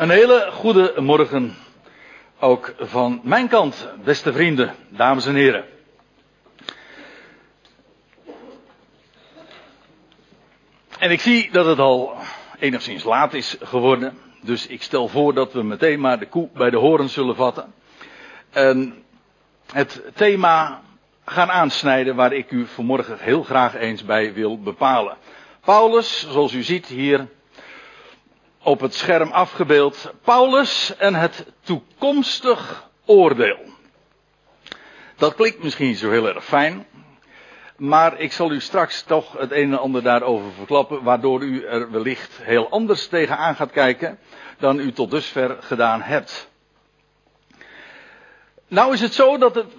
Een hele goede morgen ook van mijn kant, beste vrienden, dames en heren. En ik zie dat het al enigszins laat is geworden, dus ik stel voor dat we meteen maar de koe bij de horen zullen vatten. En het thema gaan aansnijden waar ik u vanmorgen heel graag eens bij wil bepalen. Paulus, zoals u ziet hier op het scherm afgebeeld. Paulus en het toekomstig oordeel. Dat klinkt misschien zo heel erg fijn. Maar ik zal u straks toch het een en ander daarover verklappen. Waardoor u er wellicht heel anders tegenaan gaat kijken. Dan u tot dusver gedaan hebt. Nou is het zo dat het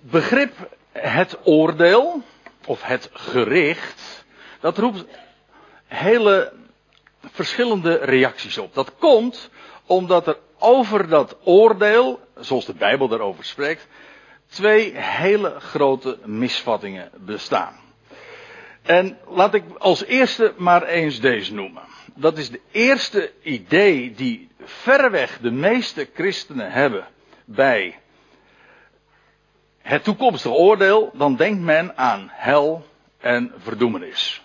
begrip het oordeel. Of het gericht. Dat roept hele verschillende reacties op. Dat komt omdat er over dat oordeel, zoals de Bijbel daarover spreekt, twee hele grote misvattingen bestaan. En laat ik als eerste maar eens deze noemen. Dat is de eerste idee die verreweg de meeste christenen hebben bij het toekomstige oordeel. Dan denkt men aan hel en verdoemenis.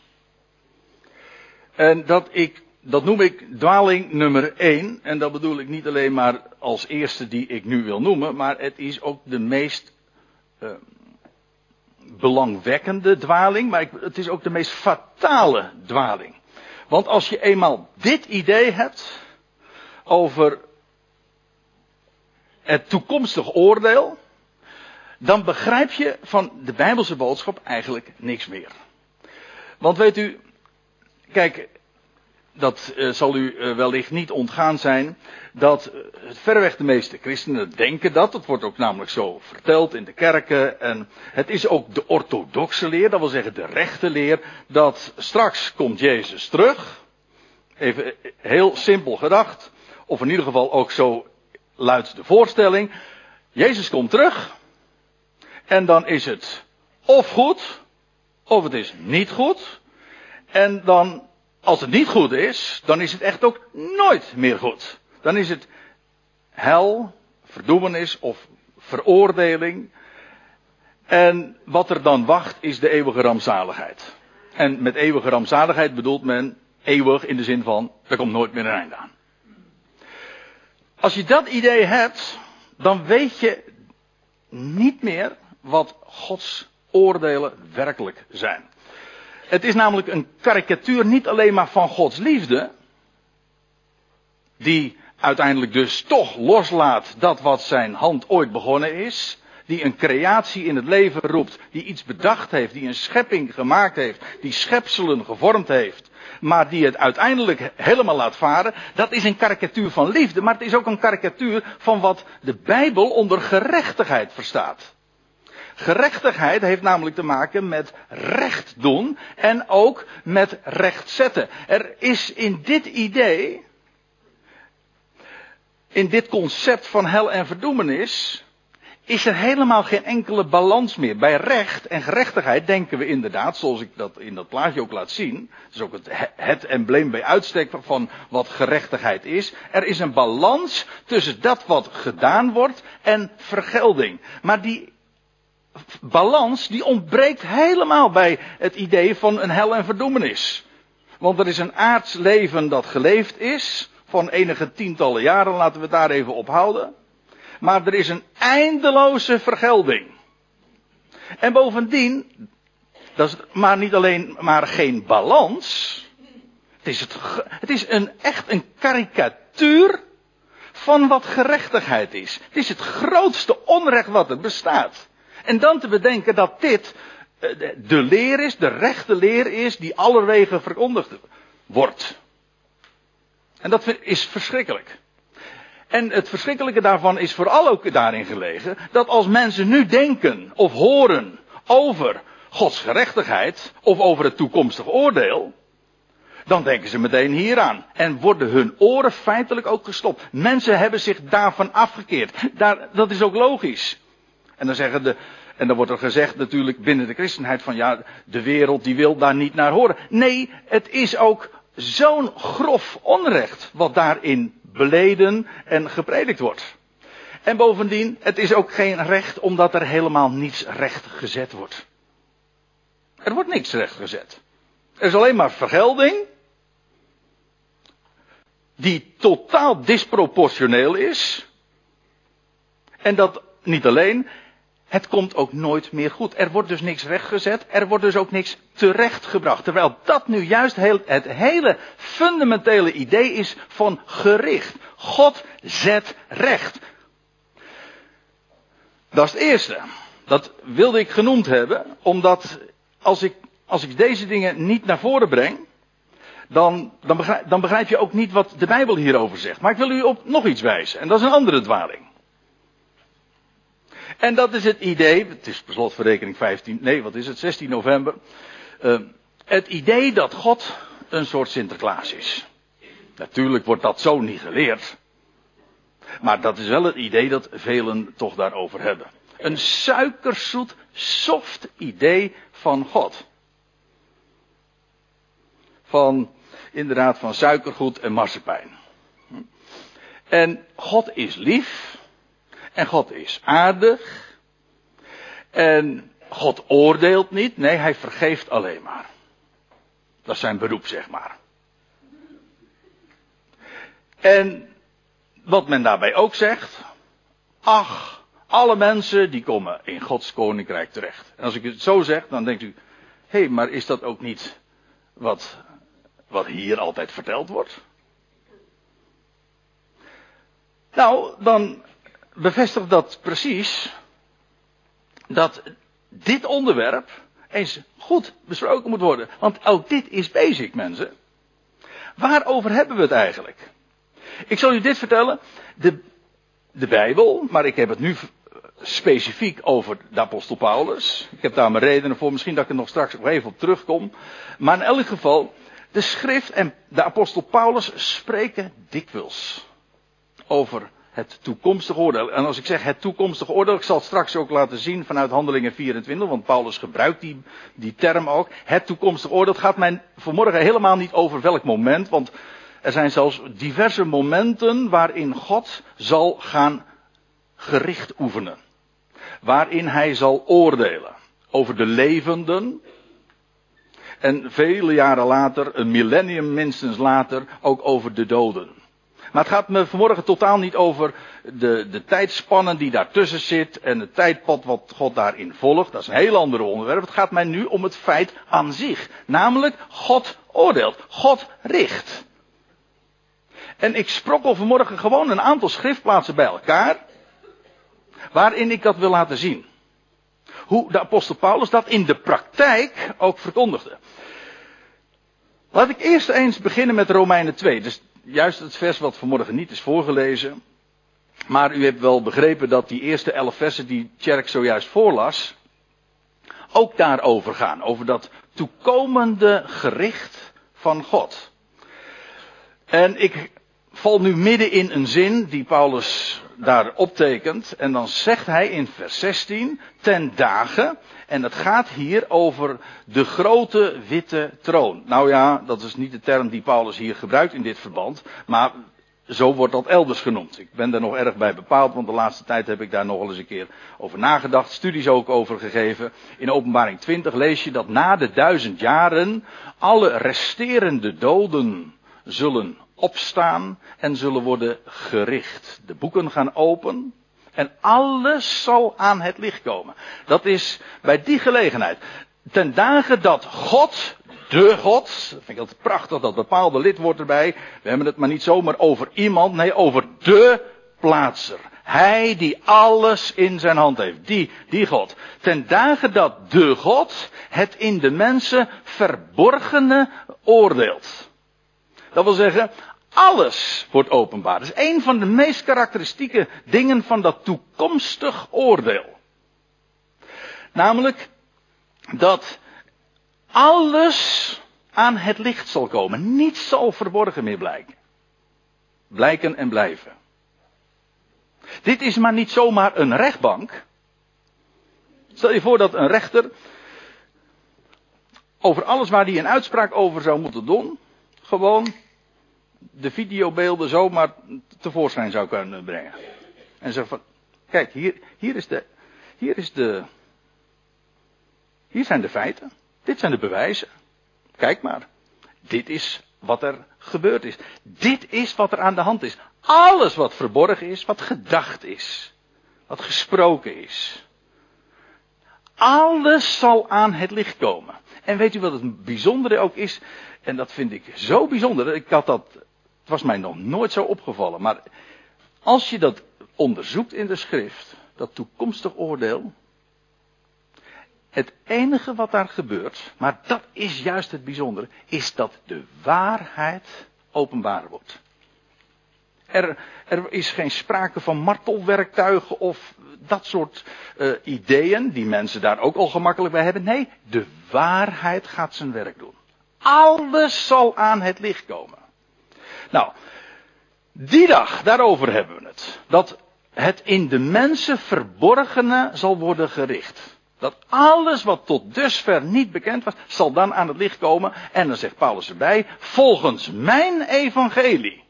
En dat ik dat noem ik dwaling nummer 1. En dat bedoel ik niet alleen maar als eerste die ik nu wil noemen, maar het is ook de meest uh, belangwekkende dwaling, maar het is ook de meest fatale dwaling. Want als je eenmaal dit idee hebt over het toekomstig oordeel, dan begrijp je van de Bijbelse boodschap eigenlijk niks meer. Want weet u, kijk, dat uh, zal u uh, wellicht niet ontgaan zijn, dat uh, verreweg de meeste christenen denken dat. Dat wordt ook namelijk zo verteld in de kerken. En het is ook de orthodoxe leer, dat wil zeggen de rechte leer, dat straks komt Jezus terug. Even heel simpel gedacht, of in ieder geval ook zo luidt de voorstelling. Jezus komt terug. En dan is het of goed, of het is niet goed. En dan als het niet goed is, dan is het echt ook nooit meer goed. Dan is het hel, verdoemenis of veroordeling. En wat er dan wacht is de eeuwige rampzaligheid. En met eeuwige rampzaligheid bedoelt men eeuwig in de zin van er komt nooit meer een einde aan. Als je dat idee hebt, dan weet je niet meer wat Gods oordelen werkelijk zijn. Het is namelijk een karikatuur niet alleen maar van Gods liefde, die uiteindelijk dus toch loslaat dat wat zijn hand ooit begonnen is, die een creatie in het leven roept, die iets bedacht heeft, die een schepping gemaakt heeft, die schepselen gevormd heeft, maar die het uiteindelijk helemaal laat varen, dat is een karikatuur van liefde, maar het is ook een karikatuur van wat de Bijbel onder gerechtigheid verstaat. Gerechtigheid heeft namelijk te maken met recht doen en ook met recht zetten. Er is in dit idee, in dit concept van hel en verdoemenis, is er helemaal geen enkele balans meer. Bij recht en gerechtigheid denken we inderdaad, zoals ik dat in dat plaatje ook laat zien. Dat is ook het, het embleem bij uitstek van wat gerechtigheid is. Er is een balans tussen dat wat gedaan wordt en vergelding. Maar die balans die ontbreekt helemaal bij het idee van een hel en verdoemenis. Want er is een aards leven dat geleefd is, van enige tientallen jaren, laten we het daar even ophouden. Maar er is een eindeloze vergelding. En bovendien, dat is maar niet alleen maar geen balans. Het is, het, het is een, echt een karikatuur van wat gerechtigheid is. Het is het grootste onrecht wat er bestaat. En dan te bedenken dat dit eh, de leer is, de rechte leer is, die allerwegen verkondigd wordt. En dat is verschrikkelijk. En het verschrikkelijke daarvan is vooral ook daarin gelegen dat als mensen nu denken of horen over Gods gerechtigheid of over het toekomstig oordeel, dan denken ze meteen hieraan. En worden hun oren feitelijk ook gestopt. Mensen hebben zich daarvan afgekeerd. Daar, dat is ook logisch. En dan zeggen de, en dan wordt er gezegd natuurlijk binnen de christenheid van ja, de wereld die wil daar niet naar horen. Nee, het is ook zo'n grof onrecht wat daarin beleden en gepredikt wordt. En bovendien, het is ook geen recht omdat er helemaal niets recht gezet wordt. Er wordt niks recht gezet. Er is alleen maar vergelding. Die totaal disproportioneel is. En dat niet alleen, het komt ook nooit meer goed. Er wordt dus niks rechtgezet, er wordt dus ook niks terechtgebracht. Terwijl dat nu juist het hele fundamentele idee is van gericht. God zet recht. Dat is het eerste. Dat wilde ik genoemd hebben, omdat als ik, als ik deze dingen niet naar voren breng, dan, dan, begrijp, dan begrijp je ook niet wat de Bijbel hierover zegt. Maar ik wil u op nog iets wijzen, en dat is een andere dwaling. En dat is het idee, het is per slotverrekening 15, nee wat is het, 16 november. Uh, het idee dat God een soort Sinterklaas is. Natuurlijk wordt dat zo niet geleerd. Maar dat is wel het idee dat velen toch daarover hebben. Een suikerzoet, soft idee van God. Van, inderdaad, van suikergoed en marsepein. En God is lief. En God is aardig. En God oordeelt niet. Nee, hij vergeeft alleen maar. Dat is zijn beroep, zeg maar. En wat men daarbij ook zegt. Ach, alle mensen die komen in Gods koninkrijk terecht. En als ik het zo zeg, dan denkt u. Hé, hey, maar is dat ook niet wat, wat hier altijd verteld wordt? Nou, dan bevestigt dat precies dat dit onderwerp eens goed besproken moet worden. Want ook dit is basic, mensen. Waarover hebben we het eigenlijk? Ik zal u dit vertellen. De, de Bijbel, maar ik heb het nu specifiek over de apostel Paulus. Ik heb daar mijn redenen voor, misschien dat ik er nog straks nog even op terugkom. Maar in elk geval, de schrift en de apostel Paulus spreken dikwijls over het toekomstige oordeel. En als ik zeg het toekomstige oordeel, ik zal het straks ook laten zien vanuit Handelingen 24, want Paulus gebruikt die, die term ook. Het toekomstige oordeel gaat mij vanmorgen helemaal niet over welk moment, want er zijn zelfs diverse momenten waarin God zal gaan gericht oefenen. Waarin hij zal oordelen over de levenden. En vele jaren later, een millennium minstens later, ook over de doden. Maar het gaat me vanmorgen totaal niet over de, de tijdspannen die daartussen zit en het tijdpad wat God daarin volgt. Dat is een heel ander onderwerp. Het gaat mij nu om het feit aan zich. Namelijk, God oordeelt. God richt. En ik sprokkel vanmorgen gewoon een aantal schriftplaatsen bij elkaar. Waarin ik dat wil laten zien. Hoe de apostel Paulus dat in de praktijk ook verkondigde. Laat ik eerst eens beginnen met Romeinen 2. Dus juist het vers wat vanmorgen niet is voorgelezen. Maar u hebt wel begrepen dat die eerste elf versen die Tjerk zojuist voorlas. ook daarover gaan. Over dat toekomende gericht van God. En ik val nu midden in een zin die Paulus daar optekent. En dan zegt hij in vers 16, ten dagen. En het gaat hier over de grote witte troon. Nou ja, dat is niet de term die Paulus hier gebruikt in dit verband. Maar zo wordt dat elders genoemd. Ik ben daar nog erg bij bepaald, want de laatste tijd heb ik daar nog eens een keer over nagedacht. Studies ook over gegeven. In openbaring 20 lees je dat na de duizend jaren alle resterende doden zullen opstaan en zullen worden gericht. De boeken gaan open en alles zal aan het licht komen. Dat is bij die gelegenheid. Ten dagen dat God, de God, vind ik altijd prachtig, dat bepaalde lidwoord erbij. We hebben het maar niet zomaar over iemand, nee, over de plaatser. Hij die alles in zijn hand heeft. Die, die God. Ten dagen dat de God het in de mensen verborgene oordeelt. Dat wil zeggen, alles wordt openbaar. Dat is een van de meest karakteristieke dingen van dat toekomstig oordeel. Namelijk dat alles aan het licht zal komen. Niets zal verborgen meer blijken. Blijken en blijven. Dit is maar niet zomaar een rechtbank. Stel je voor dat een rechter over alles waar hij een uitspraak over zou moeten doen, gewoon de videobeelden zomaar tevoorschijn zou kunnen brengen. En zeggen van, kijk, hier, hier is de, hier is de, hier zijn de feiten. Dit zijn de bewijzen. Kijk maar. Dit is wat er gebeurd is. Dit is wat er aan de hand is. Alles wat verborgen is, wat gedacht is, wat gesproken is. Alles zal aan het licht komen. En weet u wat het bijzondere ook is? En dat vind ik zo bijzonder. Ik had dat, het was mij nog nooit zo opgevallen. Maar als je dat onderzoekt in de schrift, dat toekomstig oordeel. Het enige wat daar gebeurt, maar dat is juist het bijzondere, is dat de waarheid openbaar wordt. Er, er is geen sprake van martelwerktuigen of dat soort uh, ideeën, die mensen daar ook al gemakkelijk bij hebben. Nee, de waarheid gaat zijn werk doen. Alles zal aan het licht komen. Nou, die dag, daarover hebben we het. Dat het in de mensen verborgene zal worden gericht. Dat alles wat tot dusver niet bekend was, zal dan aan het licht komen. En dan zegt Paulus erbij, volgens mijn evangelie.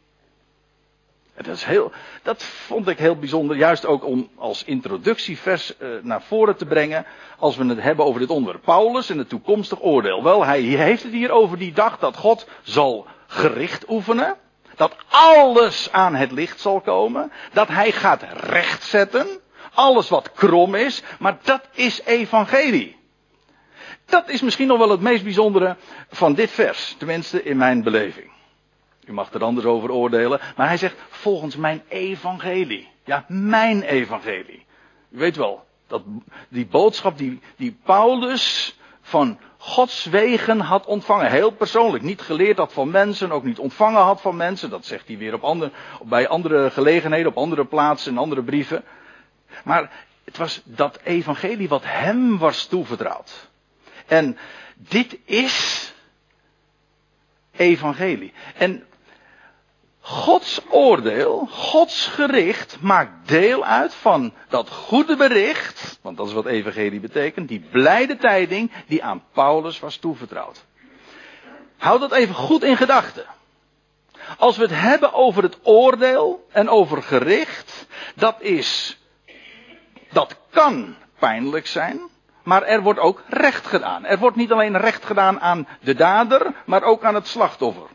Dat, is heel, dat vond ik heel bijzonder, juist ook om als introductievers uh, naar voren te brengen. Als we het hebben over dit onderwerp. Paulus en het toekomstig oordeel. Wel, hij heeft het hier over die dag dat God zal gericht oefenen. Dat alles aan het licht zal komen. Dat hij gaat rechtzetten. Alles wat krom is. Maar dat is evangelie. Dat is misschien nog wel het meest bijzondere van dit vers. Tenminste in mijn beleving. U mag er anders over oordelen. Maar hij zegt volgens mijn evangelie. Ja, mijn evangelie. U weet wel, dat, die boodschap die, die Paulus van Gods wegen had ontvangen. Heel persoonlijk. Niet geleerd had van mensen, ook niet ontvangen had van mensen. Dat zegt hij weer op andere, bij andere gelegenheden, op andere plaatsen, in andere brieven. Maar het was dat evangelie wat hem was toevertrouwd. En dit is evangelie. En Gods oordeel, Gods gericht maakt deel uit van dat goede bericht, want dat is wat evangelie betekent, die blijde tijding die aan Paulus was toevertrouwd. Houd dat even goed in gedachten. Als we het hebben over het oordeel en over gericht, dat is, dat kan pijnlijk zijn, maar er wordt ook recht gedaan. Er wordt niet alleen recht gedaan aan de dader, maar ook aan het slachtoffer.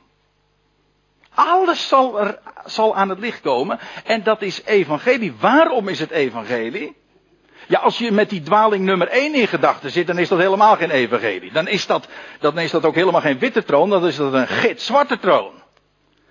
Alles zal, er, zal aan het licht komen. En dat is evangelie. Waarom is het evangelie? Ja, als je met die dwaling nummer 1 in gedachten zit, dan is dat helemaal geen evangelie. Dan is dat, dan is dat ook helemaal geen witte troon, dan is dat een gitzwarte troon.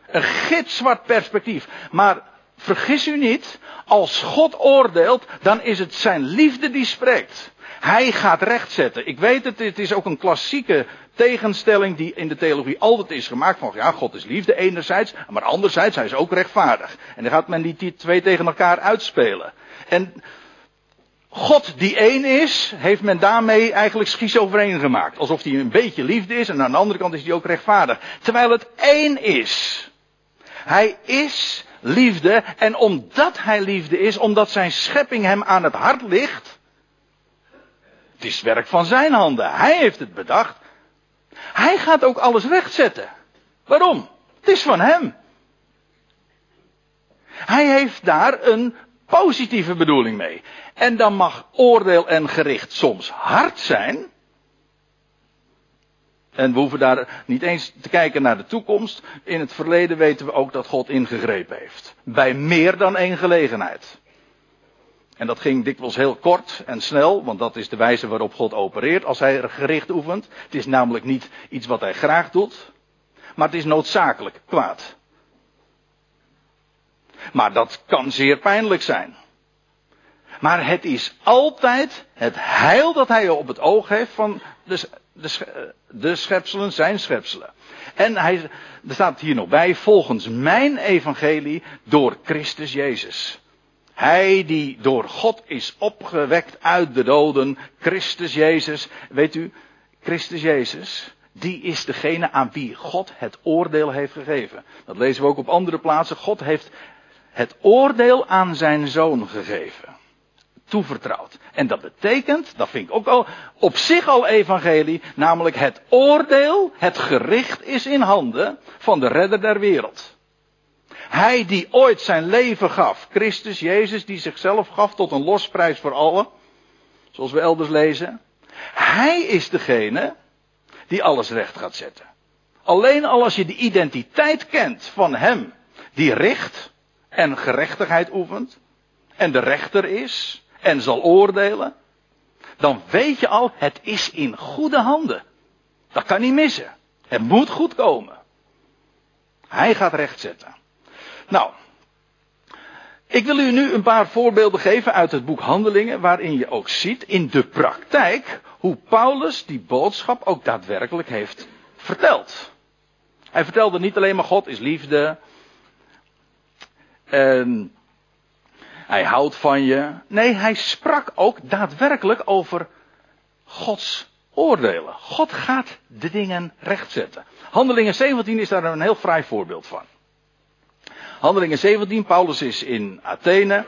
Een gitzwart perspectief. Maar vergis u niet, als God oordeelt, dan is het zijn liefde die spreekt. Hij gaat rechtzetten. Ik weet het, het is ook een klassieke tegenstelling die in de theologie altijd is gemaakt van ja, God is liefde enerzijds, maar anderzijds hij is ook rechtvaardig. En dan gaat men die twee tegen elkaar uitspelen. En God die één is, heeft men daarmee eigenlijk schizofreen gemaakt. Alsof hij een beetje liefde is en aan de andere kant is hij ook rechtvaardig. Terwijl het één is. Hij is liefde en omdat hij liefde is, omdat zijn schepping hem aan het hart ligt, het is werk van zijn handen. Hij heeft het bedacht. Hij gaat ook alles rechtzetten. Waarom? Het is van hem. Hij heeft daar een positieve bedoeling mee. En dan mag oordeel en gericht soms hard zijn. En we hoeven daar niet eens te kijken naar de toekomst. In het verleden weten we ook dat God ingegrepen heeft. Bij meer dan één gelegenheid. En dat ging dikwijls heel kort en snel, want dat is de wijze waarop God opereert als hij gericht oefent. Het is namelijk niet iets wat hij graag doet, maar het is noodzakelijk kwaad. Maar dat kan zeer pijnlijk zijn. Maar het is altijd het heil dat hij op het oog heeft van de, de, de schepselen, zijn schepselen. En hij, er staat hier nog bij, volgens mijn evangelie door Christus Jezus. Hij die door God is opgewekt uit de doden, Christus Jezus. Weet u, Christus Jezus, die is degene aan wie God het oordeel heeft gegeven. Dat lezen we ook op andere plaatsen. God heeft het oordeel aan zijn zoon gegeven. toevertrouwd. En dat betekent, dat vind ik ook al, op zich al evangelie, namelijk het oordeel, het gericht is in handen van de redder der wereld. Hij die ooit zijn leven gaf, Christus Jezus, die zichzelf gaf tot een losprijs voor allen, zoals we elders lezen. Hij is degene die alles recht gaat zetten. Alleen al als je de identiteit kent van hem die richt en gerechtigheid oefent en de rechter is en zal oordelen, dan weet je al, het is in goede handen. Dat kan niet missen. Het moet goed komen. Hij gaat rechtzetten. Nou, ik wil u nu een paar voorbeelden geven uit het boek Handelingen, waarin je ook ziet in de praktijk hoe Paulus die boodschap ook daadwerkelijk heeft verteld. Hij vertelde niet alleen maar God is liefde. En hij houdt van je. Nee, hij sprak ook daadwerkelijk over Gods oordelen. God gaat de dingen rechtzetten. Handelingen 17 is daar een heel fraai voorbeeld van. Handelingen 17, Paulus is in Athene.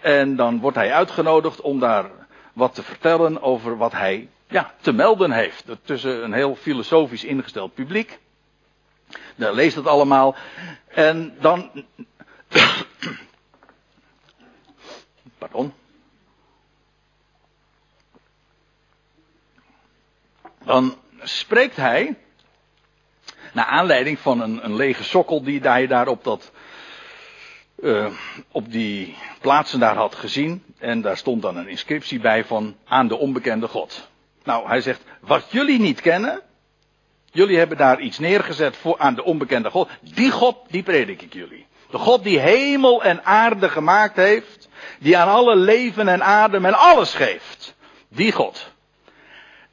En dan wordt hij uitgenodigd om daar wat te vertellen over wat hij ja, te melden heeft. Tussen een heel filosofisch ingesteld publiek. Dan leest het allemaal. En dan. Pardon. Dan spreekt hij. Naar aanleiding van een, een lege sokkel die hij daar op dat uh, op die plaatsen daar had gezien. En daar stond dan een inscriptie bij van aan de onbekende God. Nou, hij zegt, wat jullie niet kennen, jullie hebben daar iets neergezet voor aan de onbekende God. Die God, die predik ik jullie. De God die hemel en aarde gemaakt heeft, die aan alle leven en adem en alles geeft. Die God.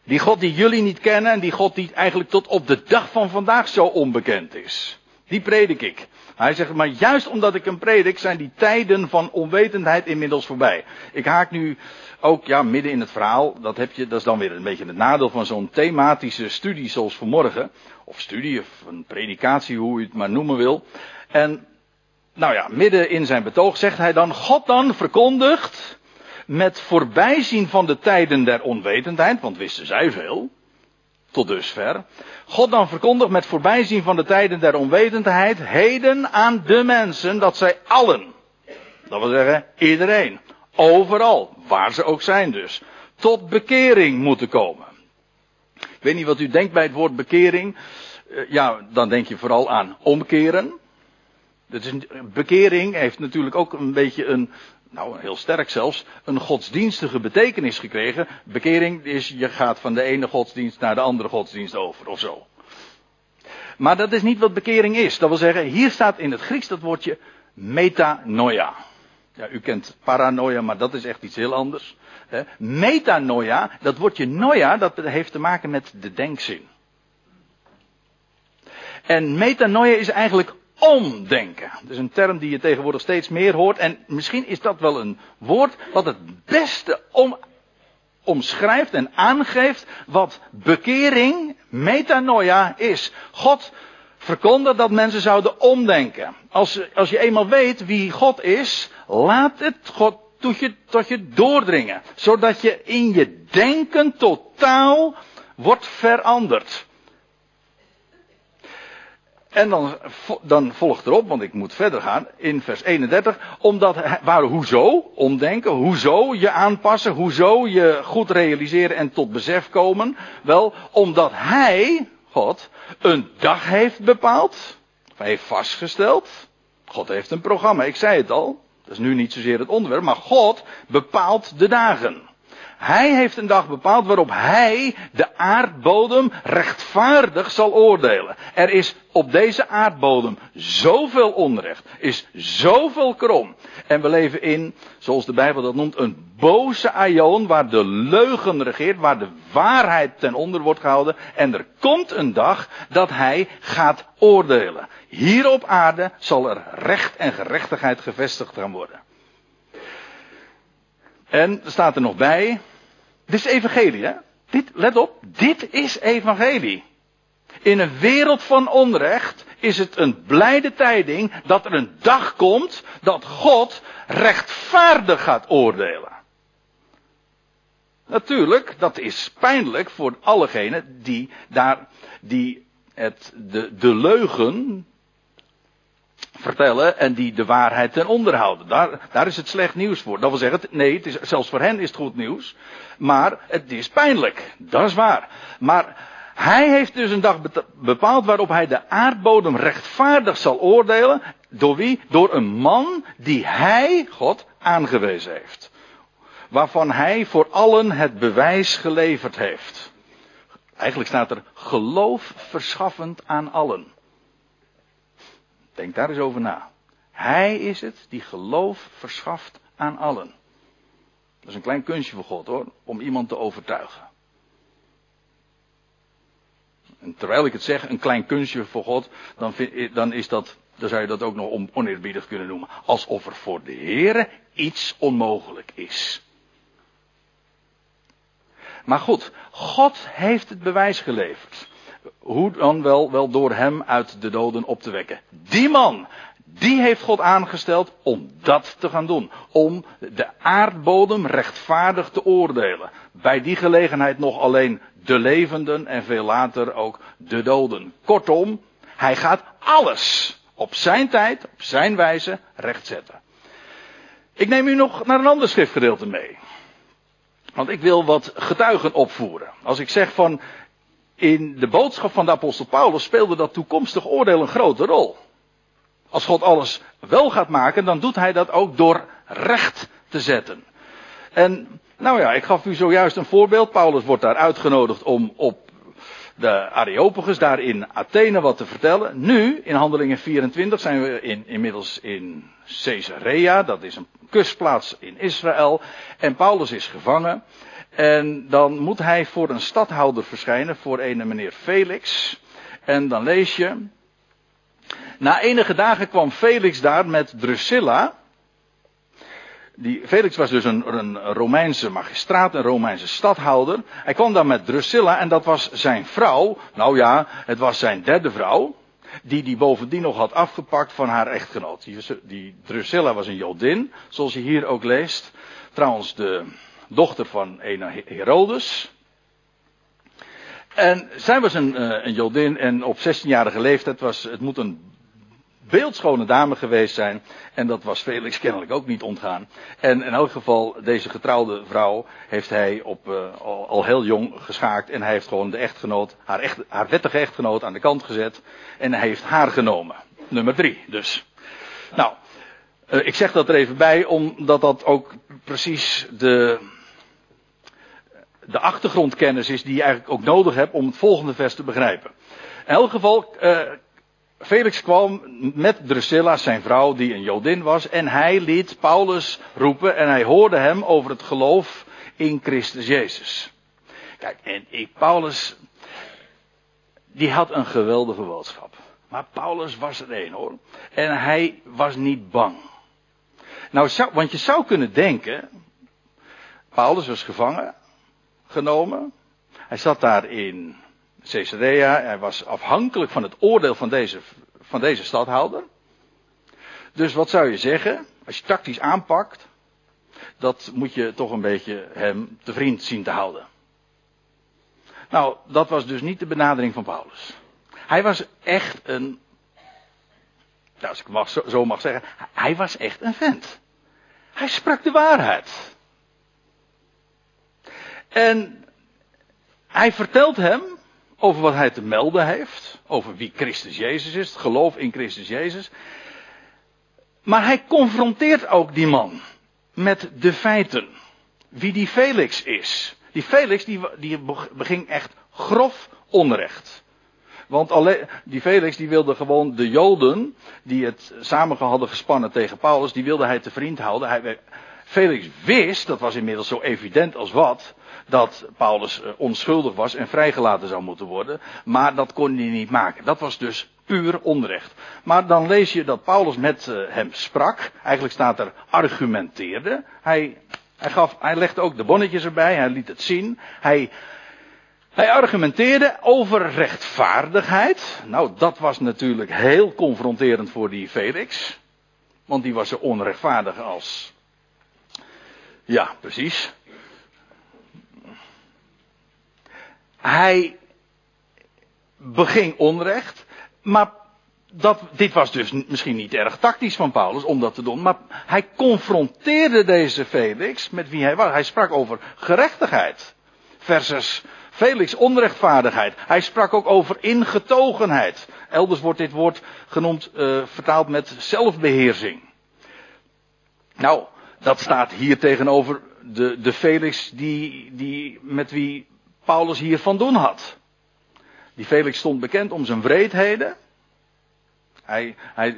Die God die jullie niet kennen en die God die eigenlijk tot op de dag van vandaag zo onbekend is. Die predik ik. Hij zegt, maar juist omdat ik hem predik, zijn die tijden van onwetendheid inmiddels voorbij. Ik haak nu ook, ja, midden in het verhaal, dat heb je, dat is dan weer een beetje het nadeel van zo'n thematische studie zoals vanmorgen. Of studie, of een predikatie, hoe je het maar noemen wil. En, nou ja, midden in zijn betoog zegt hij dan, God dan verkondigt met voorbijzien van de tijden der onwetendheid, want wisten zij veel, tot dusver. God dan verkondigt met voorbijzien van de tijden der onwetendheid heden aan de mensen dat zij allen, dat wil zeggen iedereen, overal, waar ze ook zijn dus, tot bekering moeten komen. Ik weet niet wat u denkt bij het woord bekering. Eh, ja, dan denk je vooral aan omkeren. bekering heeft natuurlijk ook een beetje een, nou heel sterk zelfs, een godsdienstige betekenis gekregen. Bekering is, je gaat van de ene godsdienst naar de andere godsdienst over, of zo. Maar dat is niet wat bekering is. Dat wil zeggen, hier staat in het Grieks dat woordje metanoia. Ja, u kent paranoia, maar dat is echt iets heel anders. Metanoia, dat woordje noia, dat heeft te maken met de denkzin. En metanoia is eigenlijk omdenken. Dat is een term die je tegenwoordig steeds meer hoort. En misschien is dat wel een woord wat het beste om, omschrijft en aangeeft wat bekering, metanoia is. God verkondigt dat mensen zouden omdenken. Als, als je eenmaal weet wie God is, laat het God tot je, tot je doordringen. Zodat je in je denken totaal wordt veranderd. En dan, dan volgt erop, want ik moet verder gaan, in vers 31, omdat, waar, hoezo, omdenken, hoezo je aanpassen, hoezo je goed realiseren en tot besef komen? Wel, omdat hij, God, een dag heeft bepaald, hij heeft vastgesteld, God heeft een programma, ik zei het al, dat is nu niet zozeer het onderwerp, maar God bepaalt de dagen. Hij heeft een dag bepaald waarop hij de aardbodem rechtvaardig zal oordelen. Er is op deze aardbodem zoveel onrecht, is zoveel krom. En we leven in, zoals de Bijbel dat noemt, een boze aion waar de leugen regeert, waar de waarheid ten onder wordt gehouden. En er komt een dag dat hij gaat oordelen. Hier op aarde zal er recht en gerechtigheid gevestigd gaan worden. En staat er nog bij. Dit is evangelie, hè? Dit, let op, dit is evangelie. In een wereld van onrecht is het een blijde tijding dat er een dag komt dat God rechtvaardig gaat oordelen. Natuurlijk, dat is pijnlijk voor allegenen die daar, die het, de, de leugen vertellen en die de waarheid ten onder houden. Daar, daar is het slecht nieuws voor. Dat wil zeggen, nee, het is, zelfs voor hen is het goed nieuws. Maar het is pijnlijk. Dat is waar. Maar hij heeft dus een dag bepaald waarop hij de aardbodem rechtvaardig zal oordelen. Door wie? Door een man die hij, God, aangewezen heeft. Waarvan hij voor allen het bewijs geleverd heeft. Eigenlijk staat er geloof verschaffend aan allen. Denk daar eens over na. Hij is het die geloof verschaft aan allen. Dat is een klein kunstje voor God hoor, om iemand te overtuigen. En terwijl ik het zeg, een klein kunstje voor God, dan, vind, dan is dat, dan zou je dat ook nog oneerbiedig kunnen noemen. Alsof er voor de Heer iets onmogelijk is. Maar goed, God heeft het bewijs geleverd. Hoe dan wel, wel door hem uit de doden op te wekken. Die man, die heeft God aangesteld om dat te gaan doen. Om de aardbodem rechtvaardig te oordelen. Bij die gelegenheid nog alleen de levenden en veel later ook de doden. Kortom, hij gaat alles op zijn tijd, op zijn wijze rechtzetten. Ik neem u nog naar een ander schriftgedeelte mee. Want ik wil wat getuigen opvoeren. Als ik zeg van in de boodschap van de apostel Paulus speelde dat toekomstig oordeel een grote rol. Als God alles wel gaat maken, dan doet hij dat ook door recht te zetten. En nou ja, ik gaf u zojuist een voorbeeld. Paulus wordt daar uitgenodigd om op de Areopagus daar in Athene wat te vertellen. Nu, in handelingen 24, zijn we in, inmiddels in Caesarea. Dat is een kustplaats in Israël. En Paulus is gevangen. En dan moet hij voor een stadhouder verschijnen, voor een meneer Felix. En dan lees je. Na enige dagen kwam Felix daar met Drusilla. Die, Felix was dus een, een Romeinse magistraat, een Romeinse stadhouder. Hij kwam daar met Drusilla en dat was zijn vrouw. Nou ja, het was zijn derde vrouw. Die die bovendien nog had afgepakt van haar echtgenoot. Die, die Drusilla was een Jodin, zoals je hier ook leest. Trouwens, de, dochter van een Herodes. En zij was een, uh, een Jodin en op 16-jarige leeftijd was, het moet een beeldschone dame geweest zijn. En dat was Felix kennelijk ook niet ontgaan. En in elk geval, deze getrouwde vrouw heeft hij op, uh, al, heel jong geschaakt. En hij heeft gewoon de echtgenoot, haar, echt, haar wettige echtgenoot aan de kant gezet. En hij heeft haar genomen. Nummer drie dus. Nou, uh, ik zeg dat er even bij, omdat dat ook precies de, de achtergrondkennis is die je eigenlijk ook nodig hebt om het volgende vers te begrijpen. In elk geval, uh, Felix kwam met Drusilla, zijn vrouw, die een Jodin was, en hij liet Paulus roepen en hij hoorde hem over het geloof in Christus Jezus. Kijk, en ik, Paulus, die had een geweldige boodschap. Maar Paulus was er een hoor. En hij was niet bang. Nou, want je zou kunnen denken, Paulus was gevangen genomen. Hij zat daar in Caesarea. Hij was afhankelijk van het oordeel van deze, van deze stadhouder. Dus wat zou je zeggen? Als je tactisch aanpakt, dat moet je toch een beetje hem te vriend zien te houden. Nou, dat was dus niet de benadering van Paulus. Hij was echt een. Nou, als ik mag, zo mag zeggen, hij was echt een vent. Hij sprak de waarheid. En hij vertelt hem over wat hij te melden heeft. Over wie Christus Jezus is. Het geloof in Christus Jezus. Maar hij confronteert ook die man. Met de feiten. Wie die Felix is. Die Felix die, die beging echt grof onrecht. Want alleen, die Felix die wilde gewoon de Joden die het samen hadden gespannen tegen Paulus, die wilde hij te vriend houden. Hij, Felix wist, dat was inmiddels zo evident als wat, dat Paulus eh, onschuldig was en vrijgelaten zou moeten worden. Maar dat kon hij niet maken. Dat was dus puur onrecht. Maar dan lees je dat Paulus met eh, hem sprak. Eigenlijk staat er argumenteerde. Hij, hij, gaf, hij legde ook de bonnetjes erbij. Hij liet het zien. Hij, hij argumenteerde over rechtvaardigheid. Nou, dat was natuurlijk heel confronterend voor die Felix. Want die was zo onrechtvaardig als. Ja, precies hij beging onrecht, maar dat, dit was dus misschien niet erg tactisch van Paulus om dat te doen, maar hij confronteerde deze Felix met wie hij was. Hij sprak over gerechtigheid versus Felix onrechtvaardigheid. Hij sprak ook over ingetogenheid. Elders wordt dit woord genoemd, uh, vertaald met zelfbeheersing. Nou, dat staat hier tegenover de, de Felix die, die, met wie Paulus hier van doen had. Die Felix stond bekend om zijn wreedheden. Hij, hij,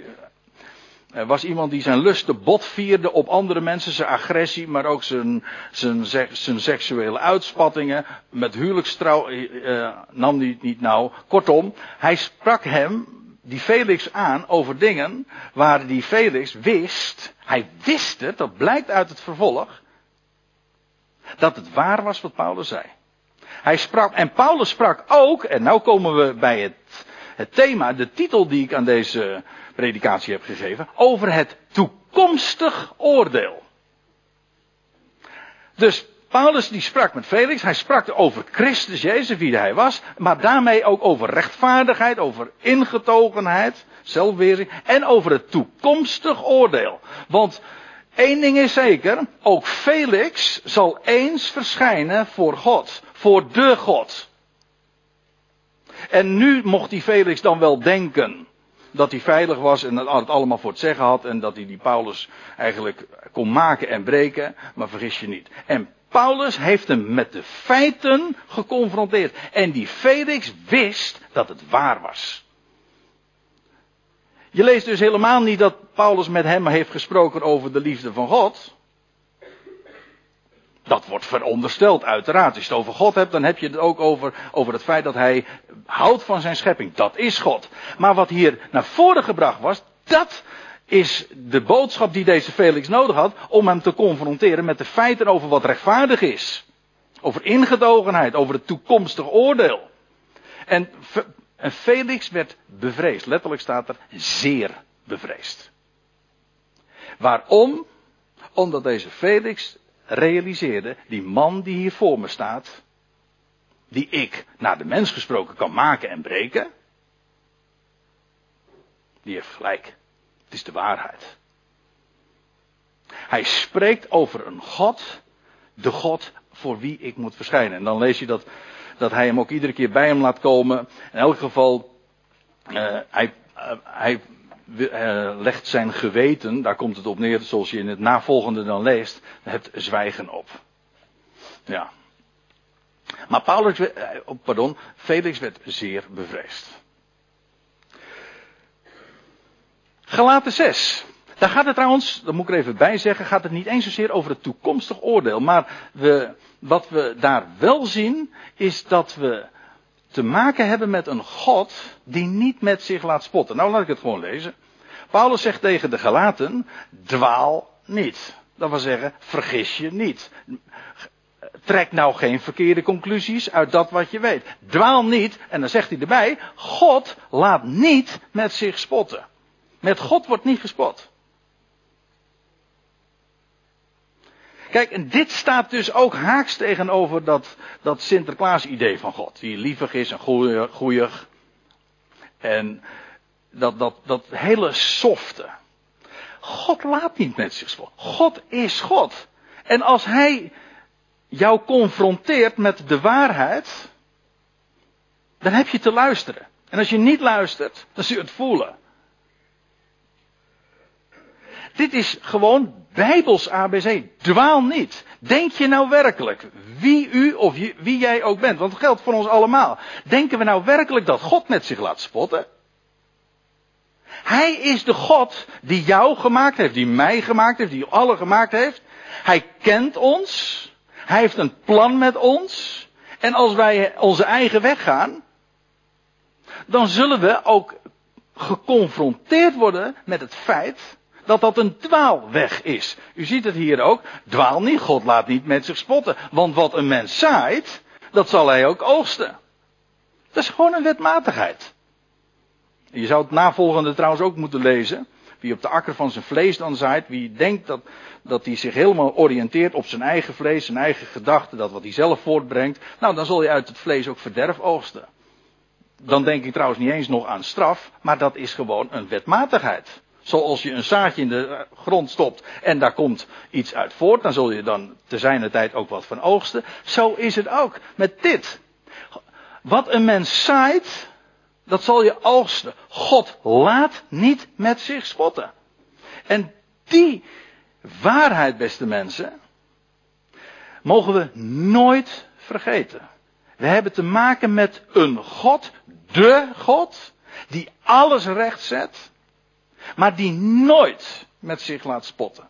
was iemand die zijn lusten botvierde op andere mensen, zijn agressie, maar ook zijn, zijn, zijn seksuele uitspattingen. Met huwelijkstrouw eh, nam hij het niet nauw. Kortom, hij sprak hem, die Felix, aan over dingen waar die Felix wist, hij wist het, dat blijkt uit het vervolg, dat het waar was wat Paulus zei. Hij sprak, en Paulus sprak ook, en nu komen we bij het, het thema, de titel die ik aan deze predikatie heb gegeven, over het toekomstig oordeel. Dus Paulus die sprak met Felix, hij sprak over Christus Jezus, wie hij was, maar daarmee ook over rechtvaardigheid, over ingetogenheid, zelfweering en over het toekomstig oordeel. Want één ding is zeker, ook Felix zal eens verschijnen voor God, voor de God. En nu mocht die Felix dan wel denken dat hij veilig was en dat het allemaal voor het zeggen had en dat hij die Paulus eigenlijk kon maken en breken, maar vergis je niet. En Paulus heeft hem met de feiten geconfronteerd. En die Felix wist dat het waar was. Je leest dus helemaal niet dat Paulus met hem heeft gesproken over de liefde van God. Dat wordt verondersteld, uiteraard. Als je het over God hebt, dan heb je het ook over, over het feit dat hij houdt van zijn schepping. Dat is God. Maar wat hier naar voren gebracht was, dat is de boodschap die deze Felix nodig had om hem te confronteren met de feiten over wat rechtvaardig is. Over ingetogenheid, over het toekomstig oordeel. En, en Felix werd bevreesd. Letterlijk staat er zeer bevreesd. Waarom? Omdat deze Felix realiseerde, die man die hier voor me staat, die ik naar de mens gesproken kan maken en breken, die heeft gelijk. Het is de waarheid. Hij spreekt over een God, de God voor wie ik moet verschijnen. En dan lees je dat, dat hij hem ook iedere keer bij hem laat komen. In elk geval, uh, hij, uh, hij uh, legt zijn geweten, daar komt het op neer, zoals je in het navolgende dan leest, het zwijgen op. Ja. Maar Paulus, oh, pardon, Felix werd zeer bevreesd. Galaten 6. Daar gaat het trouwens, dat moet ik er even bij zeggen, gaat het niet eens zozeer over het toekomstig oordeel. Maar we, wat we daar wel zien, is dat we te maken hebben met een God die niet met zich laat spotten. Nou, laat ik het gewoon lezen. Paulus zegt tegen de Galaten, dwaal niet. Dat wil zeggen, vergis je niet. Trek nou geen verkeerde conclusies uit dat wat je weet. Dwaal niet, en dan zegt hij erbij, God laat niet met zich spotten. Met God wordt niet gespot. Kijk, en dit staat dus ook haaks tegenover dat, dat Sinterklaas-idee van God. Die lievig is en goeieig. En dat, dat, dat hele softe. God laat niet met zich spotten. God is God. En als Hij jou confronteert met de waarheid, dan heb je te luisteren. En als je niet luistert, dan zul je het voelen. Dit is gewoon Bijbels ABC. Dwaal niet. Denk je nou werkelijk, wie u of wie jij ook bent, want het geldt voor ons allemaal. Denken we nou werkelijk dat God met zich laat spotten? Hij is de God die jou gemaakt heeft, die mij gemaakt heeft, die alle gemaakt heeft. Hij kent ons. Hij heeft een plan met ons. En als wij onze eigen weg gaan, dan zullen we ook geconfronteerd worden met het feit dat dat een dwaalweg is. U ziet het hier ook. Dwaal niet, God laat niet met zich spotten. Want wat een mens zaait, dat zal hij ook oogsten. Dat is gewoon een wetmatigheid. Je zou het navolgende trouwens ook moeten lezen. wie op de akker van zijn vlees dan zaait, wie denkt dat, dat hij zich helemaal oriënteert op zijn eigen vlees, zijn eigen gedachten, dat wat hij zelf voortbrengt, nou dan zul je uit het vlees ook verderf oogsten. Dan denk ik trouwens niet eens nog aan straf, maar dat is gewoon een wetmatigheid. Zoals je een zaadje in de grond stopt en daar komt iets uit voort, dan zul je dan te zijner tijd ook wat van oogsten. Zo is het ook met dit. Wat een mens zaait, dat zal je oogsten. God laat niet met zich spotten. En die waarheid, beste mensen, mogen we nooit vergeten. We hebben te maken met een God, de God, die alles recht zet, maar die nooit met zich laat spotten.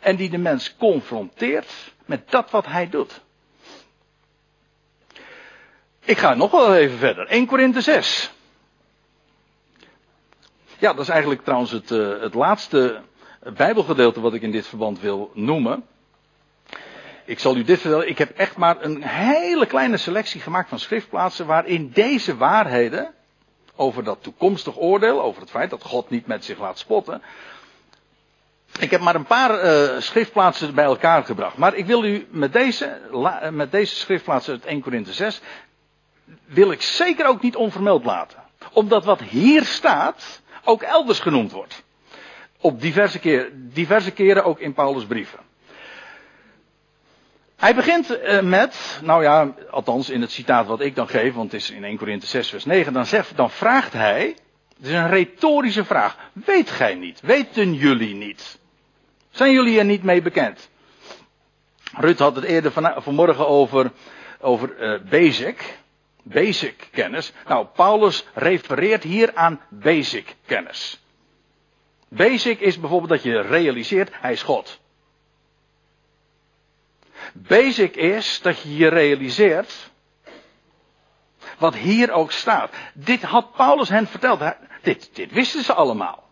En die de mens confronteert met dat wat hij doet. Ik ga nog wel even verder. 1 Korinthe 6. Ja, dat is eigenlijk trouwens het, uh, het laatste Bijbelgedeelte wat ik in dit verband wil noemen. Ik zal u dit vertellen. Ik heb echt maar een hele kleine selectie gemaakt van schriftplaatsen waarin deze waarheden over dat toekomstig oordeel, over het feit dat God niet met zich laat spotten. Ik heb maar een paar uh, schriftplaatsen bij elkaar gebracht. Maar ik wil u met deze, met deze schriftplaatsen uit 1 Korinthe 6 wil ik zeker ook niet onvermeld laten. Omdat wat hier staat ook elders genoemd wordt. Op diverse, keer, diverse keren ook in Paulus' brieven. Hij begint uh, met, nou ja, althans in het citaat wat ik dan geef, want het is in 1 Korinthe 6 vers 9, dan, zegt, dan vraagt hij, het is een retorische vraag, weet gij niet, weten jullie niet? Zijn jullie er niet mee bekend? Ruud had het eerder van, vanmorgen over, over basic basic kennis. Nou, Paulus refereert hier aan basic kennis. Basic is bijvoorbeeld dat je realiseert, hij is God. Basic is dat je je realiseert wat hier ook staat. Dit had Paulus hen verteld. Dit, dit wisten ze allemaal.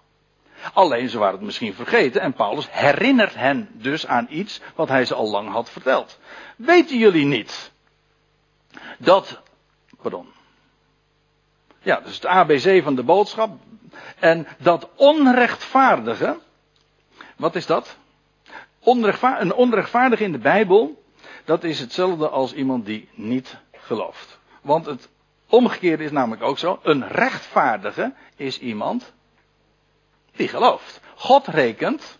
Alleen ze waren het misschien vergeten en Paulus herinnert hen dus aan iets wat hij ze al lang had verteld. Weten jullie niet dat Pardon. Ja, dus het ABC van de boodschap. En dat onrechtvaardige. Wat is dat? Een onrechtvaardige in de Bijbel. Dat is hetzelfde als iemand die niet gelooft. Want het omgekeerde is namelijk ook zo. Een rechtvaardige is iemand die gelooft. God rekent.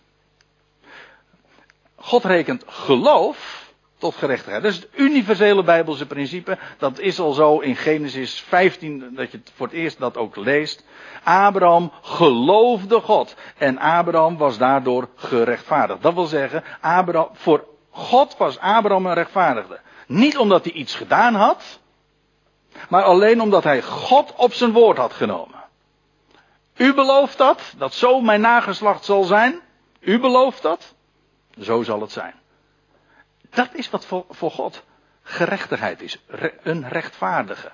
God rekent geloof tot gerechtigheid. Dat is het universele Bijbelse principe. Dat is al zo in Genesis 15, dat je voor het eerst dat ook leest. Abraham geloofde God. En Abraham was daardoor gerechtvaardigd. Dat wil zeggen, Abraham, voor God was Abraham een rechtvaardigde. Niet omdat hij iets gedaan had, maar alleen omdat hij God op zijn woord had genomen. U belooft dat, dat zo mijn nageslacht zal zijn. U belooft dat. Zo zal het zijn. Dat is wat voor, voor God gerechtigheid is. een rechtvaardige.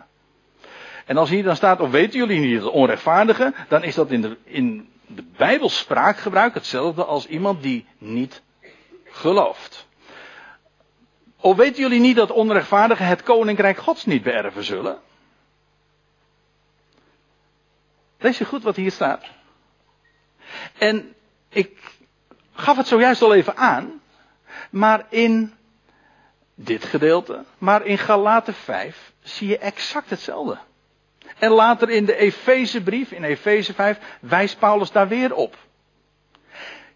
En als hier dan staat, of weten jullie niet het onrechtvaardige, dan is dat in de, in de hetzelfde als iemand die niet gelooft. Of weten jullie niet dat onrechtvaardigen het koninkrijk Gods niet beërven zullen? Lees je goed wat hier staat. En ik gaf het zojuist al even aan, maar in dit gedeelte. Maar in Galaten 5 zie je exact hetzelfde. En later in de Efezebrief, in Efeze 5, wijst Paulus daar weer op.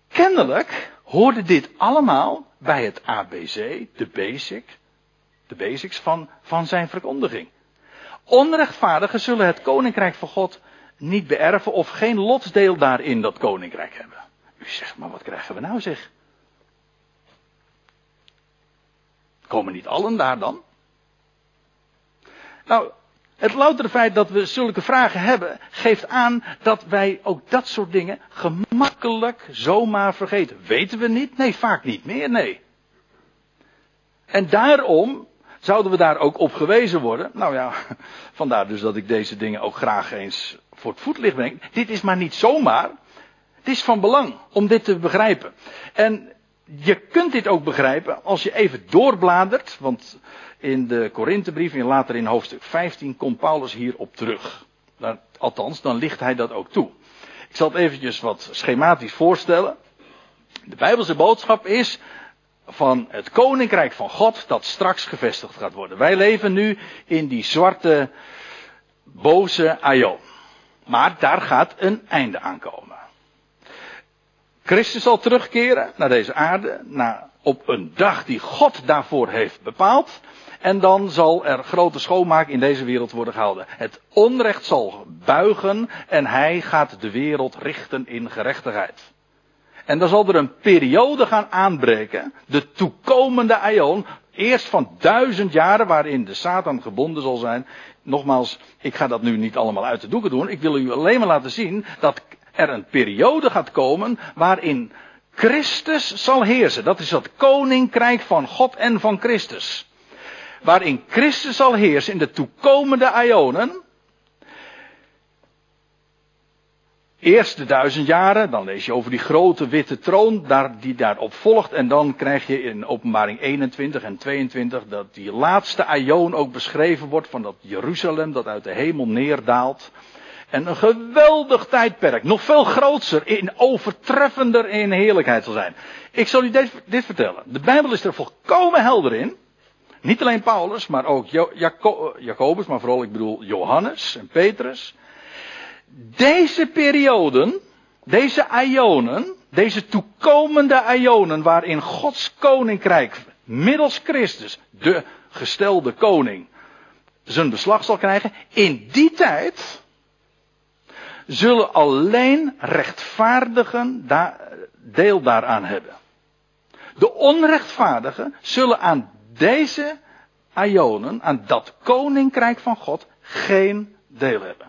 Kennelijk hoorde dit allemaal bij het ABC, de basic, de basics van, van zijn verkondiging. Onrechtvaardigen zullen het koninkrijk van God niet beërven of geen lotsdeel daarin dat koninkrijk hebben. U zegt, maar wat krijgen we nou zeg? Komen niet allen daar dan? Nou, het loutere feit dat we zulke vragen hebben, geeft aan dat wij ook dat soort dingen gemakkelijk zomaar vergeten. Weten we niet? Nee, vaak niet meer, nee. En daarom zouden we daar ook op gewezen worden. Nou ja, vandaar dus dat ik deze dingen ook graag eens voor het voetlicht breng. Dit is maar niet zomaar. Het is van belang om dit te begrijpen. En je kunt dit ook begrijpen als je even doorbladert, want in de Korinthebrief en later in hoofdstuk 15 komt Paulus hierop terug. althans, dan ligt hij dat ook toe. Ik zal het eventjes wat schematisch voorstellen. De Bijbelse boodschap is van het koninkrijk van God dat straks gevestigd gaat worden. Wij leven nu in die zwarte, boze aion. Maar daar gaat een einde aankomen. Christus zal terugkeren naar deze aarde, naar, op een dag die God daarvoor heeft bepaald. En dan zal er grote schoonmaak in deze wereld worden gehouden. Het onrecht zal buigen en hij gaat de wereld richten in gerechtigheid. En dan zal er een periode gaan aanbreken, de toekomende aion, eerst van duizend jaren waarin de Satan gebonden zal zijn. Nogmaals, ik ga dat nu niet allemaal uit de doeken doen. Ik wil u alleen maar laten zien dat er een periode gaat komen waarin Christus zal heersen. Dat is dat koninkrijk van God en van Christus. Waarin Christus zal heersen in de toekomende aionen. Eerst de duizend jaren, dan lees je over die grote witte troon daar, die daarop volgt. En dan krijg je in openbaring 21 en 22 dat die laatste aion ook beschreven wordt van dat Jeruzalem dat uit de hemel neerdaalt. En een geweldig tijdperk, nog veel groter, in overtreffender in heerlijkheid zal zijn. Ik zal u dit, dit vertellen. De Bijbel is er volkomen helder in. Niet alleen Paulus, maar ook Jaco Jacobus, maar vooral ik bedoel Johannes en Petrus. Deze perioden, deze aionen, deze toekomende aionen waarin Gods koninkrijk middels Christus, de gestelde koning, zijn beslag zal krijgen, in die tijd zullen alleen rechtvaardigen deel daaraan hebben. De onrechtvaardigen zullen aan deze aionen, aan dat koninkrijk van God, geen deel hebben.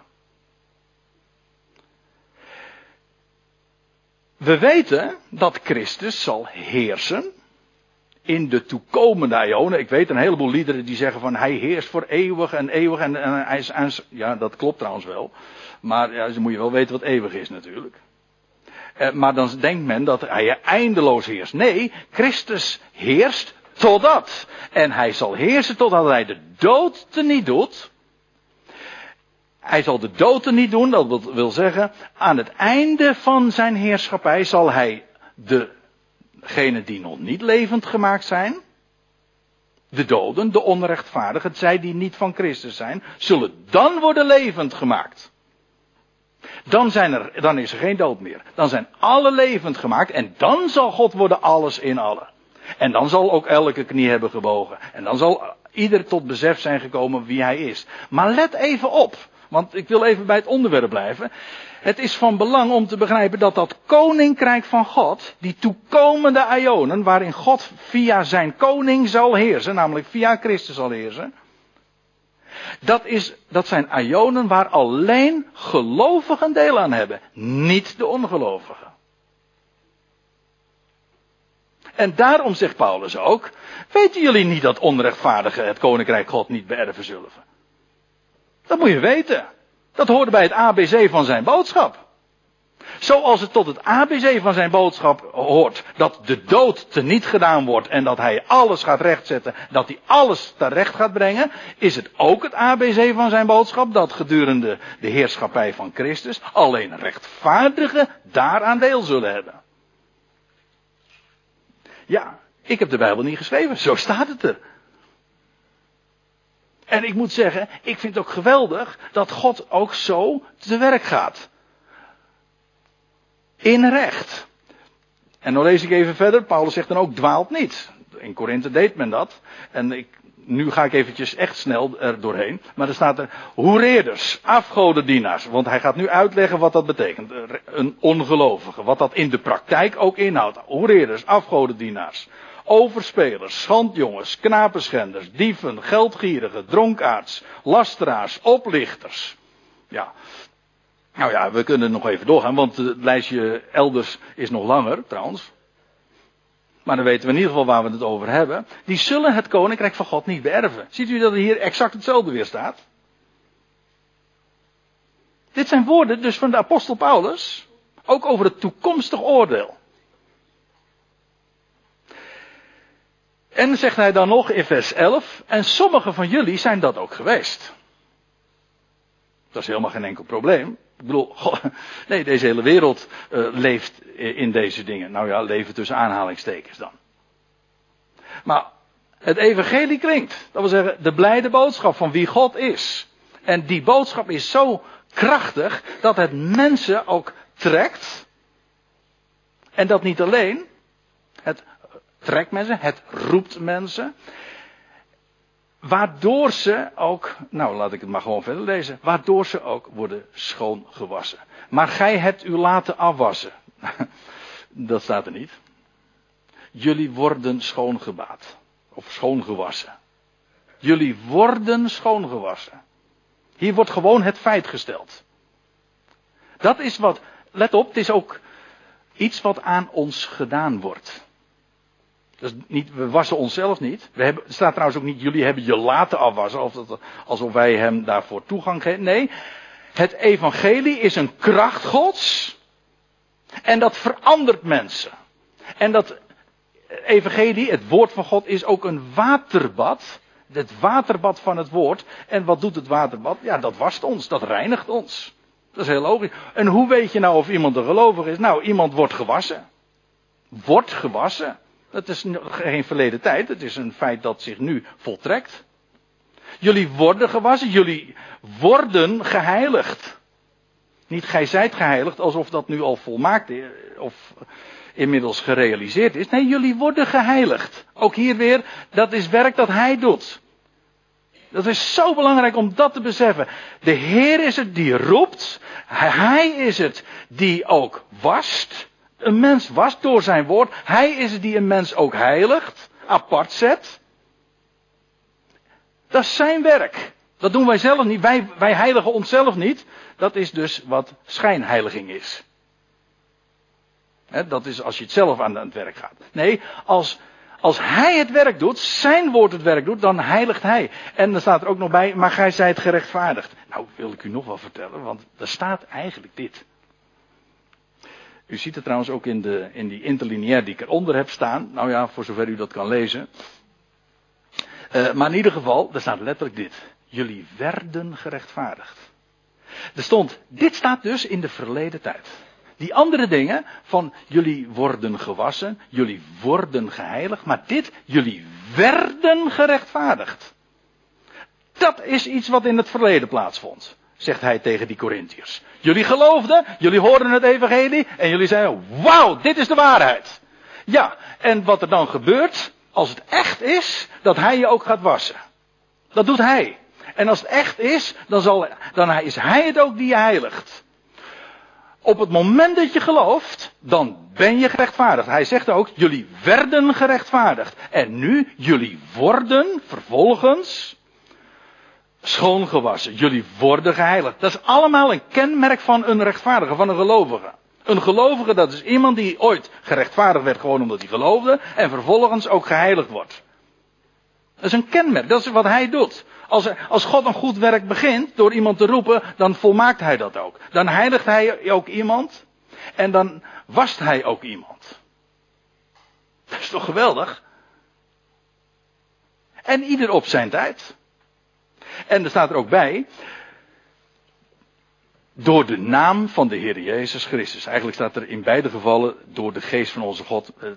We weten dat Christus zal heersen in de toekomende eonen. Ik weet een heleboel liederen die zeggen van hij heerst voor eeuwig en eeuwig en, en hij is, ja dat klopt trouwens wel. Maar ja, dan moet je wel weten wat eeuwig is natuurlijk. Eh, maar dan denkt men dat hij eindeloos heerst. Nee, Christus heerst totdat. En hij zal heersen totdat hij de dood te niet doet. Hij zal de dood te niet doen, dat wil zeggen, aan het einde van zijn heerschappij zal hij degenen die nog niet levend gemaakt zijn, de doden, de onrechtvaardigen, zij die niet van Christus zijn, zullen dan worden levend gemaakt. Dan, zijn er, dan is er geen dood meer. Dan zijn alle levend gemaakt en dan zal God worden alles in allen. En dan zal ook elke knie hebben gebogen. En dan zal ieder tot besef zijn gekomen wie hij is. Maar let even op. Want ik wil even bij het onderwerp blijven. Het is van belang om te begrijpen dat dat koninkrijk van God, die toekomende aionen, waarin God via zijn koning zal heersen, namelijk via Christus zal heersen, dat, is, dat zijn aionen waar alleen gelovigen deel aan hebben, niet de ongelovigen. En daarom zegt Paulus ook, weten jullie niet dat onrechtvaardigen het koninkrijk God niet beërven zullen? Dat moet je weten. Dat hoorde bij het ABC van zijn boodschap. Zoals het tot het ABC van zijn boodschap hoort dat de dood teniet gedaan wordt en dat hij alles gaat rechtzetten, dat hij alles terecht gaat brengen, is het ook het ABC van zijn boodschap dat gedurende de heerschappij van Christus alleen rechtvaardigen daaraan deel zullen hebben. Ja, ik heb de Bijbel niet geschreven, zo staat het er. En ik moet zeggen, ik vind het ook geweldig dat God ook zo te werk gaat. In recht. En dan lees ik even verder. Paulus zegt dan ook dwaalt niet. In Korinthe deed men dat. En ik, nu ga ik eventjes echt snel er doorheen. Maar er staat er hoereerders, afgodendienaars. Want hij gaat nu uitleggen wat dat betekent. Een ongelovige. Wat dat in de praktijk ook inhoudt. Hoereerders, afgodendienaars overspelers, schandjongens, knapenschenders, dieven, geldgierigen, dronkaards, lasteraars, oplichters. Ja. Nou ja, we kunnen nog even doorgaan, want het lijstje elders is nog langer, trouwens. Maar dan weten we in ieder geval waar we het over hebben. Die zullen het koninkrijk van God niet beërven. Ziet u dat er hier exact hetzelfde weer staat? Dit zijn woorden dus van de apostel Paulus. Ook over het toekomstig oordeel. En zegt hij dan nog in vers 11, en sommigen van jullie zijn dat ook geweest. Dat is helemaal geen enkel probleem. Ik bedoel, nee, deze hele wereld uh, leeft in deze dingen. Nou ja, leven tussen aanhalingstekens dan. Maar het evangelie klinkt. Dat wil zeggen, de blijde boodschap van wie God is. En die boodschap is zo krachtig dat het mensen ook trekt. En dat niet alleen. Het trekt mensen, het roept mensen. Waardoor ze ook, nou laat ik het maar gewoon verder lezen. Waardoor ze ook worden schoongewassen. Maar gij hebt u laten afwassen. Dat staat er niet. Jullie worden schoongebaat. Of schoongewassen. Jullie worden schoongewassen. Hier wordt gewoon het feit gesteld. Dat is wat, let op, het is ook iets wat aan ons gedaan wordt. Dus niet, we wassen onszelf niet. We hebben, er staat trouwens ook niet, jullie hebben je laten afwassen, of dat, alsof wij hem daarvoor toegang geven. Nee, het evangelie is een kracht gods. En dat verandert mensen. En dat evangelie, het woord van God, is ook een waterbad. Het waterbad van het woord. En wat doet het waterbad? Ja, dat wast ons, dat reinigt ons. Dat is heel logisch. En hoe weet je nou of iemand een gelovige is? Nou, iemand wordt gewassen. Wordt gewassen. Dat is geen verleden tijd, het is een feit dat zich nu voltrekt. Jullie worden gewassen, jullie worden geheiligd. Niet gij zijt geheiligd alsof dat nu al volmaakt of inmiddels gerealiseerd is. Nee, jullie worden geheiligd. Ook hier weer, dat is werk dat hij doet. Dat is zo belangrijk om dat te beseffen. De Heer is het die roept. Hij is het die ook wast. Een mens wast door zijn woord. Hij is het die een mens ook heiligt. Apart zet. Dat is zijn werk. Dat doen wij zelf niet. Wij, wij heiligen onszelf niet. Dat is dus wat schijnheiliging is. dat is als je het zelf aan het werk gaat. Nee, als, als hij het werk doet, zijn woord het werk doet, dan heiligt hij. En dan staat er ook nog bij, maar gij zijt gerechtvaardigd. Nou, wil ik u nog wel vertellen, want er staat eigenlijk dit. U ziet het trouwens ook in, de, in die interlineair die ik eronder heb staan. Nou ja, voor zover u dat kan lezen. Uh, maar in ieder geval, er staat letterlijk dit. Jullie werden gerechtvaardigd. Er stond, dit staat dus in de verleden tijd. Die andere dingen van jullie worden gewassen, jullie worden geheiligd, maar dit, jullie werden gerechtvaardigd. Dat is iets wat in het verleden plaatsvond, zegt hij tegen die Corinthiërs. Jullie geloofden, jullie hoorden het evangelie en jullie zeiden, wauw, dit is de waarheid. Ja, en wat er dan gebeurt, als het echt is, dat hij je ook gaat wassen. Dat doet hij. En als het echt is, dan, zal, dan is hij het ook die je heiligt. Op het moment dat je gelooft, dan ben je gerechtvaardigd. Hij zegt ook, jullie werden gerechtvaardigd. En nu, jullie worden vervolgens schoongewassen. Jullie worden geheiligd. Dat is allemaal een kenmerk van een rechtvaardige, van een gelovige. Een gelovige, dat is iemand die ooit gerechtvaardigd werd gewoon omdat hij geloofde. En vervolgens ook geheiligd wordt. Dat is een kenmerk. Dat is wat hij doet. Als, als God een goed werk begint door iemand te roepen, dan volmaakt hij dat ook. Dan heiligt hij ook iemand. En dan wast hij ook iemand. Dat is toch geweldig? En ieder op zijn tijd. En er staat er ook bij. Door de naam van de Heer Jezus Christus. Eigenlijk staat er in beide gevallen door de geest van onze God eh,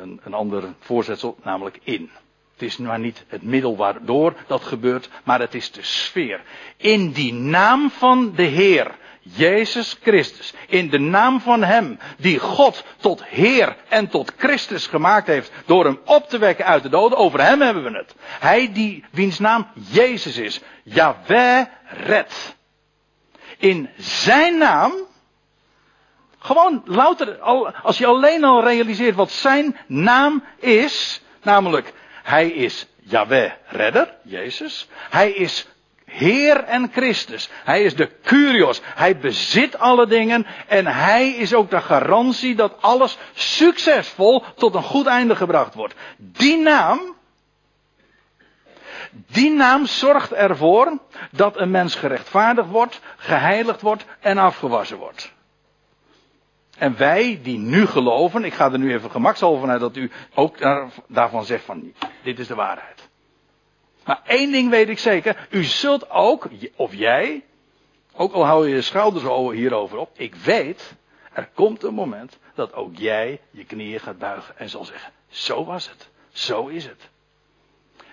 een, een ander voorzetsel, namelijk in. Het is maar niet het middel waardoor dat gebeurt, maar het is de sfeer. In die naam van de Heer, Jezus Christus, in de naam van Hem, die God tot Heer en tot Christus gemaakt heeft, door Hem op te wekken uit de doden, over Hem hebben we het. Hij die, wiens naam Jezus is, Yahweh red. In Zijn naam, gewoon louter, als je alleen al realiseert wat Zijn naam is, namelijk hij is Yahweh redder, Jezus. Hij is Heer en Christus. Hij is de Curios. Hij bezit alle dingen. En hij is ook de garantie dat alles succesvol tot een goed einde gebracht wordt. Die naam. Die naam zorgt ervoor dat een mens gerechtvaardigd wordt, geheiligd wordt en afgewassen wordt. En wij die nu geloven, ik ga er nu even gemakshalve vanuit dat u ook daarvan zegt van dit is de waarheid. Maar één ding weet ik zeker, u zult ook, of jij, Ook al hou je je schouders hierover op. Ik weet, er komt een moment dat ook jij je knieën gaat buigen en zal zeggen, zo was het. Zo is het.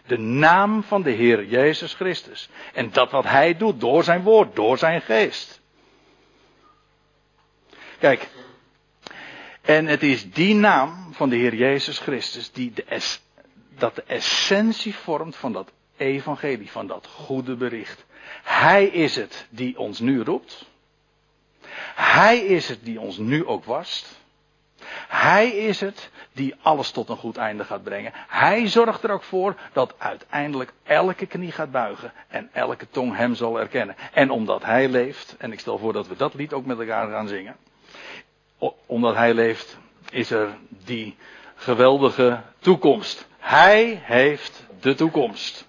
De naam van de Heer Jezus Christus. En dat wat Hij doet door zijn woord, door zijn geest. Kijk, en het is die naam van de Heer Jezus Christus die de dat de essentie vormt van dat evangelie, van dat goede bericht. Hij is het die ons nu roept. Hij is het die ons nu ook wast. Hij is het die alles tot een goed einde gaat brengen. Hij zorgt er ook voor dat uiteindelijk elke knie gaat buigen en elke tong hem zal erkennen. En omdat hij leeft, en ik stel voor dat we dat lied ook met elkaar gaan zingen. Omdat hij leeft, is er die geweldige toekomst. Hij heeft de toekomst.